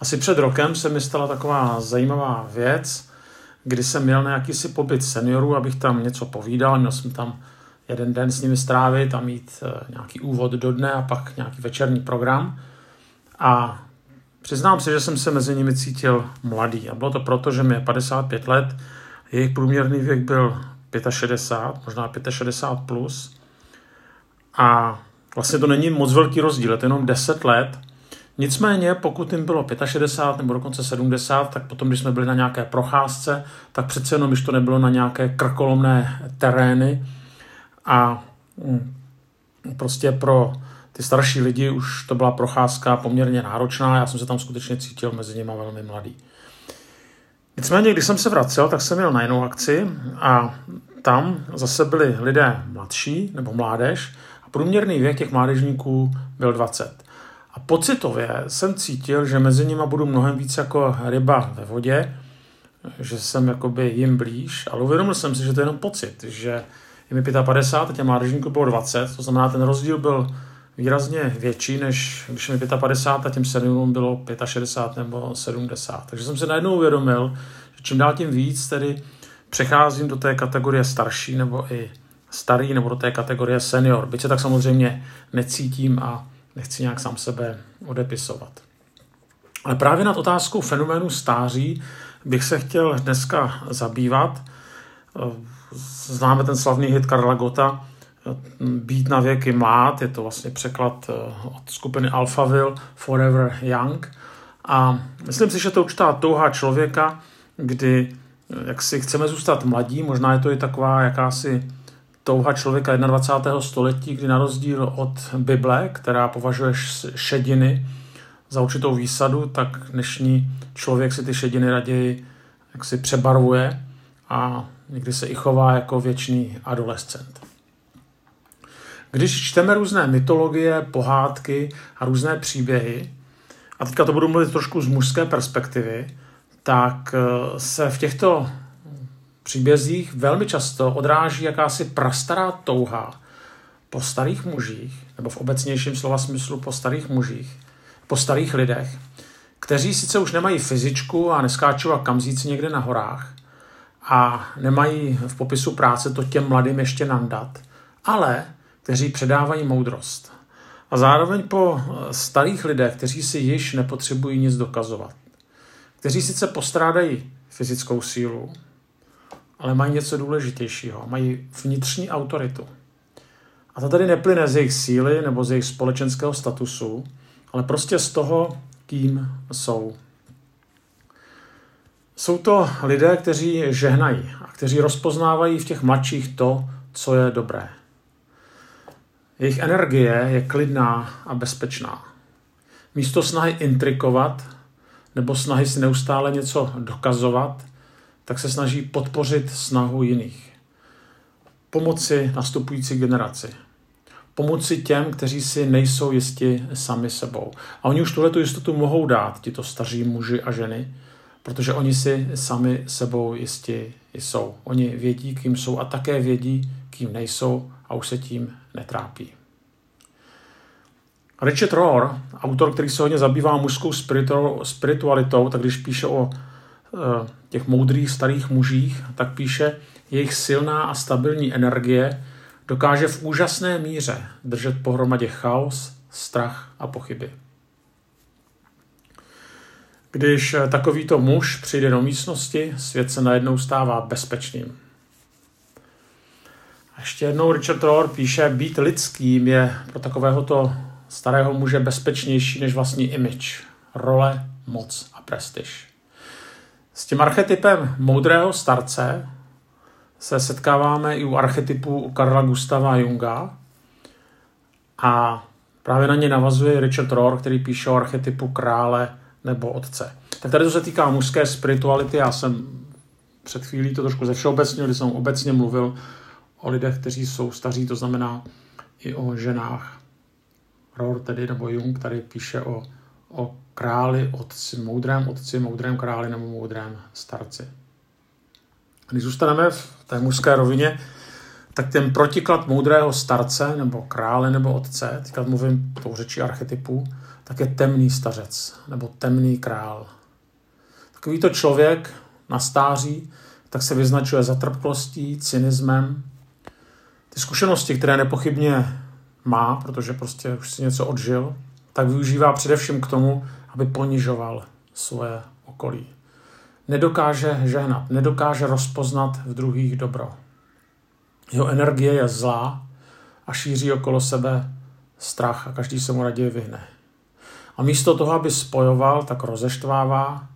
Asi před rokem se mi stala taková zajímavá věc, kdy jsem měl na jakýsi pobyt seniorů, abych tam něco povídal, měl jsem tam jeden den s nimi strávit a mít eh, nějaký úvod do dne a pak nějaký večerní program. A přiznám se, že jsem se mezi nimi cítil mladý. A bylo to proto, že mi je 55 let, jejich průměrný věk byl 65, možná 65 plus. A vlastně to není moc velký rozdíl, je to jenom 10 let. Nicméně, pokud jim bylo 65 nebo dokonce 70, tak potom, když jsme byli na nějaké procházce, tak přece jenom, když to nebylo na nějaké krkolomné terény a mm, prostě pro ty starší lidi už to byla procházka poměrně náročná, já jsem se tam skutečně cítil mezi nimi velmi mladý. Nicméně, když jsem se vracel, tak jsem měl na jinou akci a tam zase byli lidé mladší nebo mládež a průměrný věk těch mládežníků byl 20. A pocitově jsem cítil, že mezi nimi budu mnohem víc jako ryba ve vodě, že jsem jakoby jim blíž, ale uvědomil jsem si, že to je jenom pocit, že je mi 55 a těm mládežníků bylo 20, to znamená, ten rozdíl byl výrazně větší, než když mi 55 a těm seniorům bylo 65 nebo 70. Takže jsem se najednou uvědomil, že čím dál tím víc tedy přecházím do té kategorie starší nebo i starý nebo do té kategorie senior. Byť se tak samozřejmě necítím a nechci nějak sám sebe odepisovat. Ale právě nad otázkou fenoménu stáří bych se chtěl dneska zabývat. Známe ten slavný hit Karla Gota, Být na věky mlád, je to vlastně překlad eh, od skupiny Alphaville, Forever Young. A myslím si, že to určitá touha člověka, kdy eh, jak si chceme zůstat mladí, možná je to i taková jakási touha člověka 21. století, kdy na rozdíl od Bible, která považuje šediny za určitou výsadu, tak dnešní člověk si ty šediny raději jak si přebarvuje a někdy se i chová jako věčný adolescent. Když čteme různé mytologie, pohádky a různé příběhy, a teďka to budu mluvit trošku z mužské perspektivy, tak eh, se v těchto příbězích velmi často odráží jakási prastará touha po starých mužích, nebo v obecnějším slova smyslu po starých mužích, po starých lidech, kteří sice už nemají fyzičku a neskáčou a kamzíci někde na horách a nemají v popisu práce to těm mladým ještě nandat, ale kteří předávají moudrost. A zároveň po starých lidech, kteří si již nepotřebují nic dokazovat. Kteří sice postrádají fyzickou sílu, ale mají něco důležitějšího. Mají vnitřní autoritu. A to tady neplyne z jejich síly nebo z jejich společenského statusu, ale prostě z toho, kým jsou. Jsou to lidé, kteří žehnají a kteří rozpoznávají v těch mladších to, co je dobré. Jejich energie je klidná a bezpečná. Místo snahy intrikovat nebo snahy si neustále něco dokazovat, tak se snaží podpořit snahu jiných. Pomoci nastupující generaci. Pomoci těm, kteří si nejsou jisti sami sebou. A oni už tuhle jistotu mohou dát, tito staří muži a ženy, protože oni si sami sebou jisti jsou. Oni vědí, kým jsou a také vědí, kým nejsou a už se tím netrápí. Richard Rohr, autor, který se hodně zabývá mužskou spiritualitou, tak když píše o těch moudrých starých mužích, tak píše, jejich silná a stabilní energie dokáže v úžasné míře držet pohromadě chaos, strach a pochyby. Když eh, takovýto muž přijde do místnosti, svět se najednou stává bezpečným. A ještě jednou Richard Rohr píše, být lidským je pro takovéhoto starého muže bezpečnější než vlastní image, role, moc a prestiž. S tím archetypem moudrého starce se setkáváme i u archetypu Karla Gustava Junga a právě na ně navazuje Richard Rohr, který píše o archetypu krále nebo otce. Tak tady to se týká mužské spirituality, já jsem před chvílí to trošku ze všeobecně, když jsem obecně mluvil o lidech, kteří jsou staří, to znamená i o ženách. Rohr tedy, nebo Jung tady píše o, o králi, otci, moudrém otci, moudrém králi nebo moudrém starci. Když zůstaneme v té mužské rovině, tak ten protiklad moudrého starce nebo krále nebo otce, teďka mluvím tou řečí archetypů, tak je temný stařec nebo temný král. Takovýto člověk na stáří tak se vyznačuje zatrpklostí, cynismem. Ty zkušenosti, které nepochybně má, protože prostě už si něco odžil, tak využívá především k tomu, aby ponižoval svoje okolí. Nedokáže žehnat, nedokáže rozpoznat v druhých dobro. Jeho energie je zlá a šíří okolo sebe strach a každý se mu raději vyhne. A místo toho, aby spojoval, tak rozeštvává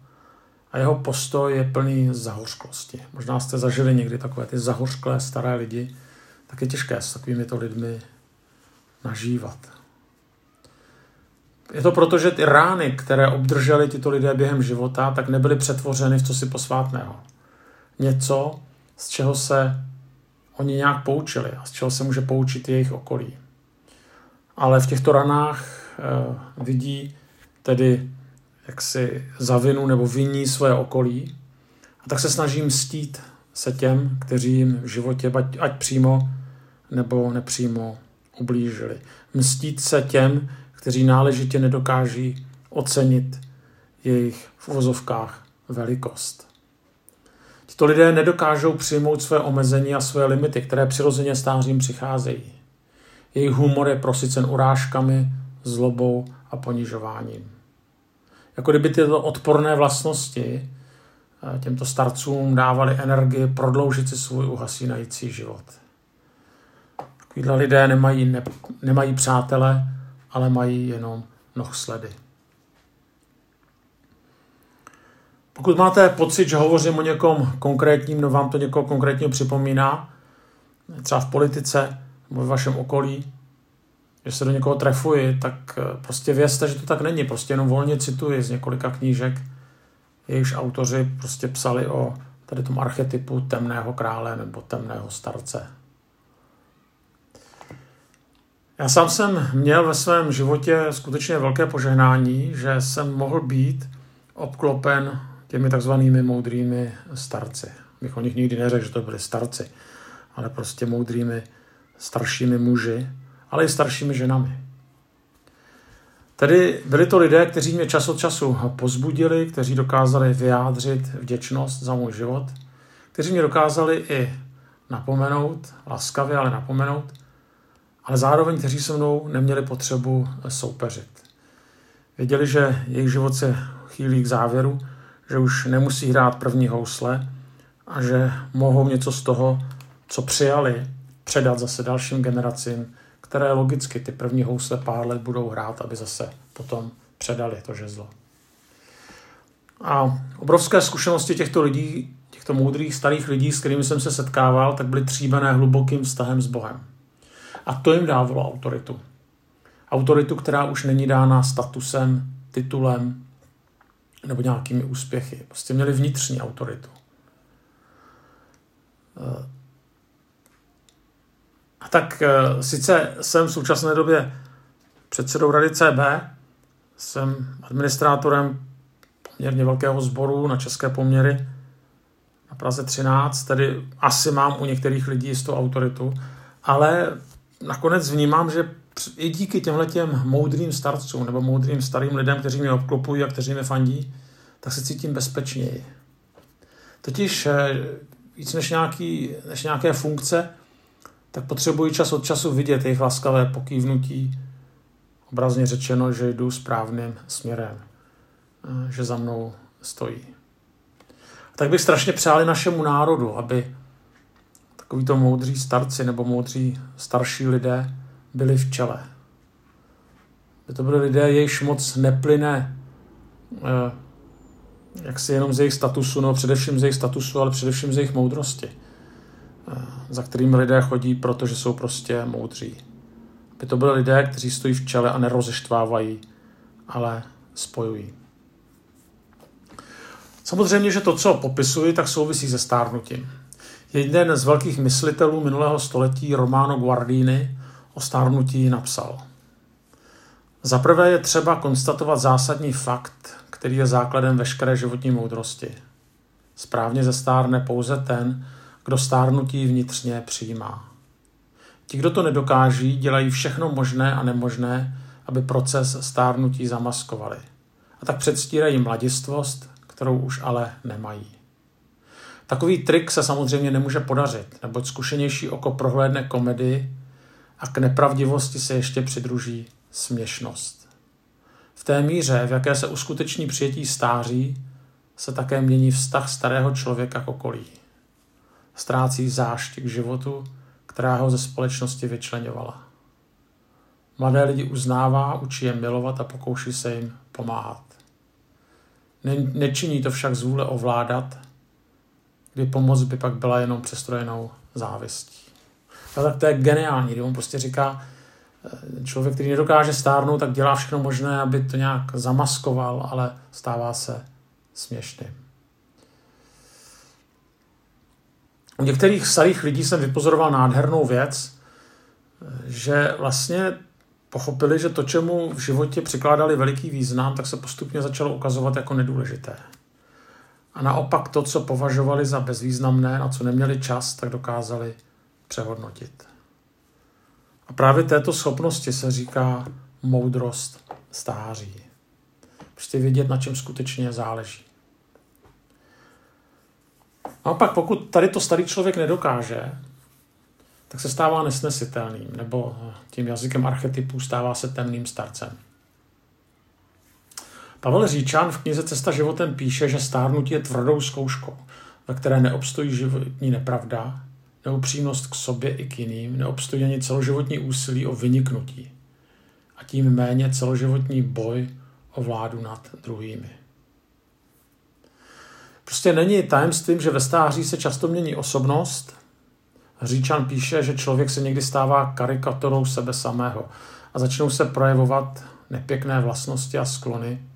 a jeho postoj je plný zahořklosti. Možná jste zažili někdy takové ty zahořklé staré lidi, tak je těžké s takovými to lidmi nažívat. Je to proto, že ty rány, které obdrželi tyto lidé během života, tak nebyly přetvořeny v cosi posvátného. Něco, z čeho se oni nějak poučili a z čeho se může poučit jejich okolí. Ale v těchto ranách eh, vidí tedy jaksi zavinu nebo viní své okolí a tak se snaží mstít se těm, kteří jim v životě ať, ať přímo nebo nepřímo ublížili. Mstít se těm, kteří náležitě nedokáží ocenit jejich v uvozovkách velikost. Tito lidé nedokážou přijmout své omezení a své limity, které přirozeně stářím přicházejí. Jejich humor je prosycen urážkami, zlobou a ponižováním. Jako kdyby tyto odporné vlastnosti eh, těmto starcům dávaly energii prodloužit si svůj uhasínající život. Takovýhle lidé nemají, ne, nemají přátele, ale mají jenom nohsledy. Pokud máte pocit, že hovořím o někom konkrétním, no vám to někoho konkrétního připomíná, třeba v politice nebo v vašem okolí, že se do někoho trefuji, tak eh, prostě vězte, že to tak není. Prostě jenom volně cituji z několika knížek, jejichž autoři prostě psali o tady tom archetypu temného krále nebo temného starce. Já sám jsem měl ve svém životě skutečně velké požehnání, že jsem mohl být obklopen těmi takzvanými moudrými starci. Bych o nich nikdy neřekl, že to byli starci, ale prostě moudrými staršími muži, ale i staršími ženami. Tedy byli to lidé, kteří mě čas od času pozbudili, kteří dokázali vyjádřit vděčnost za můj život, kteří mě dokázali i napomenout, laskavě, ale napomenout, ale zároveň kteří se mnou neměli potřebu soupeřit. Věděli, že jejich život se chýlí k závěru, že už nemusí hrát první housle a že mohou něco z toho, co přijali, předat zase dalším generacím, které logicky ty první housle pár let budou hrát, aby zase potom předali to žezlo. A obrovské zkušenosti těchto lidí, těchto moudrých starých lidí, s kterými jsem se setkával, tak byly tříbené hlubokým vztahem s Bohem. A to jim dávalo autoritu. Autoritu, která už není dána statusem, titulem nebo nějakými úspěchy. Prostě měli vnitřní autoritu. A tak eh, sice jsem v současné době předsedou rady CB, jsem administrátorem poměrně velkého sboru na české poměry na Praze 13, tedy asi mám u některých lidí jistou autoritu, ale nakonec vnímám, že i díky těmhle těm moudrým starcům nebo moudrým starým lidem, kteří mě obklopují a kteří mě fandí, tak se cítím bezpečněji. Totiž eh, víc než, nějaký, než nějaké funkce, tak potřebuji čas od času vidět jejich laskavé pokývnutí, obrazně řečeno, že jdu správným směrem, eh, že za mnou stojí. A tak bych strašně přáli našemu národu, aby takovýto moudří starci nebo moudří starší lidé byli v čele. By to byly lidé, jejichž moc neplyne eh, jak si jenom z jejich statusu, no především z jejich statusu, ale především z jejich moudrosti, eh, za kterými lidé chodí, protože jsou prostě moudří. By to byly lidé, kteří stojí v čele a nerozeštvávají, ale spojují. Samozřejmě, že to, co popisuji, tak souvisí se stárnutím. Jeden z velkých myslitelů minulého století, Romano Guardini, o stárnutí napsal. Za prvé je třeba konstatovat zásadní fakt, který je základem veškeré životní moudrosti. Správně zestárne pouze ten, kdo stárnutí vnitřně přijímá. Ti, kdo to nedokáží, dělají všechno možné a nemožné, aby proces stárnutí zamaskovali. A tak předstírají mladistvost, kterou už ale nemají. Takový trik se samozřejmě nemůže podařit, neboť zkušenější oko prohlédne komedii a k nepravdivosti se ještě přidruží směšnost. V té míře, v jaké se uskuteční přijetí stáří, se také mění vztah starého člověka k okolí. Ztrácí zášť k životu, která ho ze společnosti vyčlenovala. Mladé lidi uznává, učí je milovat a pokouší se jim pomáhat. Ne, nečiní to však z vůle ovládat, kdy pomoc by pak byla jenom přestrojenou závistí. A tak to je geniální, kdy on prostě říká, eh, člověk, který nedokáže stárnout, tak dělá všechno možné, aby to nějak zamaskoval, ale stává se směšným. U některých starých lidí jsem vypozoroval nádhernou věc, že vlastně pochopili, že to, čemu v životě přikládali veliký význam, tak se postupně začalo ukazovat jako nedůležité. A naopak to, co považovali za bezvýznamné, na co neměli čas, tak dokázali přehodnotit. A právě této schopnosti se říká moudrost stáří. Prostě vědět, na čem skutečně záleží. A pak pokud tady to starý člověk nedokáže, tak se stává nesnesitelným, nebo tím jazykem archetypů stává se temným starcem. Pavel Říčan v knize Cesta životem píše, že stárnutí je tvrdou zkouškou, ve které neobstojí životní nepravda, neupřímnost k sobě i k jiným, neobstojí ani celoživotní úsilí o vyniknutí a tím méně celoživotní boj o vládu nad druhými. Prostě není tajemstvím, že ve stáří se často mění osobnost. Hříčan píše, že člověk se někdy stává karikaturou sebe samého a začnou se projevovat nepěkné vlastnosti a sklony,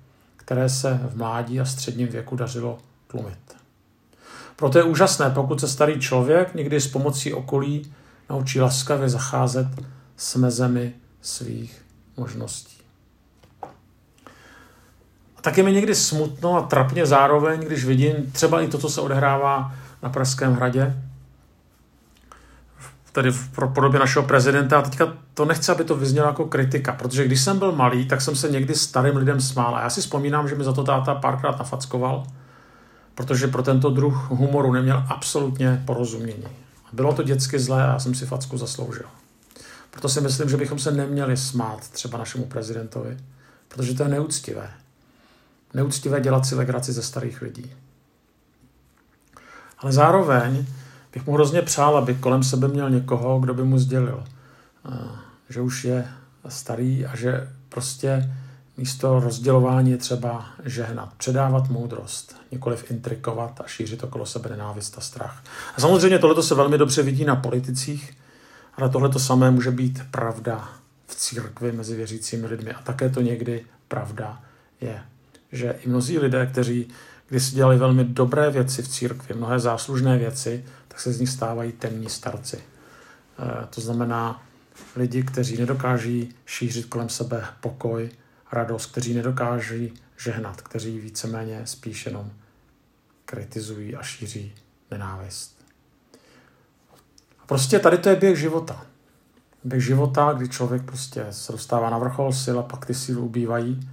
které se v mládí a středním věku dařilo tlumit. Proto je úžasné, pokud se starý člověk někdy s pomocí okolí naučí laskavě zacházet s mezemi svých možností. A taky mi někdy smutno a trapně zároveň, když vidím třeba i to, co se odehrává na Pražském hradě, tedy v podobě našeho prezidenta. A teďka to nechci, aby to vyznělo jako kritika, protože když jsem byl malý, tak jsem se někdy starým lidem smál. A já si vzpomínám, že mi za to táta párkrát nafackoval, protože pro tento druh humoru neměl absolutně porozumění. Bylo to dětsky zlé a já jsem si facku zasloužil. Proto si myslím, že bychom se neměli smát třeba našemu prezidentovi, protože to je neúctivé. Neúctivé dělat si legraci ze starých lidí. Ale zároveň bych mu hrozně přál, aby kolem sebe měl někoho, kdo by mu sdělil, že už je starý a že prostě místo rozdělování je třeba žehnat, předávat moudrost, nikoliv intrikovat a šířit okolo sebe nenávist a strach. A samozřejmě tohle se velmi dobře vidí na politicích, ale tohle to samé může být pravda v církvi mezi věřícími lidmi. A také to někdy pravda je. Že i mnozí lidé, kteří když si dělali velmi dobré věci v církvi, mnohé záslužné věci, tak se z nich stávají temní starci. E, to znamená lidi, kteří nedokáží šířit kolem sebe pokoj, radost, kteří nedokáží žehnat, kteří víceméně spíš jenom kritizují a šíří nenávist. A prostě tady to je běh života. Běh života, kdy člověk prostě se dostává na vrchol sil a pak ty síly ubývají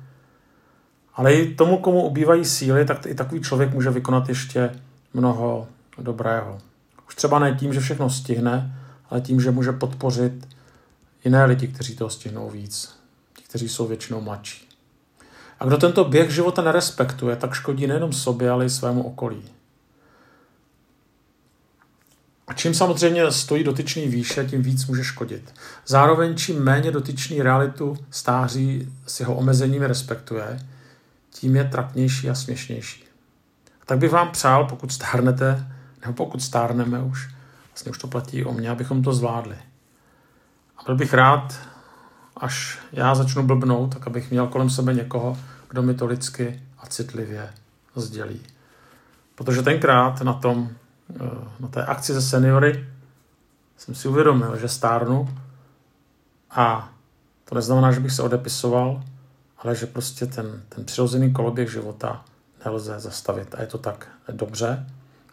ale i tomu, komu ubývají síly, tak i takový člověk může vykonat ještě mnoho dobrého. Už třeba ne tím, že všechno stihne, ale tím, že může podpořit jiné lidi, kteří toho stihnou víc. Ti, kteří jsou většinou mladší. A kdo tento běh života nerespektuje, tak škodí nejenom sobě, ale i svému okolí. A čím samozřejmě stojí dotyčný výše, tím víc může škodit. Zároveň čím méně dotyčný realitu stáří s jeho omezeními respektuje, tím je trapnější a směšnější. A tak bych vám přál, pokud stárnete, nebo pokud stárneme už, vlastně už to platí o mě, abychom to zvládli. A byl bych rád, až já začnu blbnout, tak abych měl kolem sebe někoho, kdo mi to lidsky a citlivě sdělí. Protože tenkrát na tom, eh, na té akci ze seniory jsem si uvědomil, že stárnu a to neznamená, že bych se odepisoval, ale že prostě ten, ten přirozený koloběh života nelze zastavit. A je to tak dobře.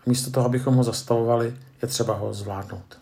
Místo toho, abychom ho zastavovali, je třeba ho zvládnout.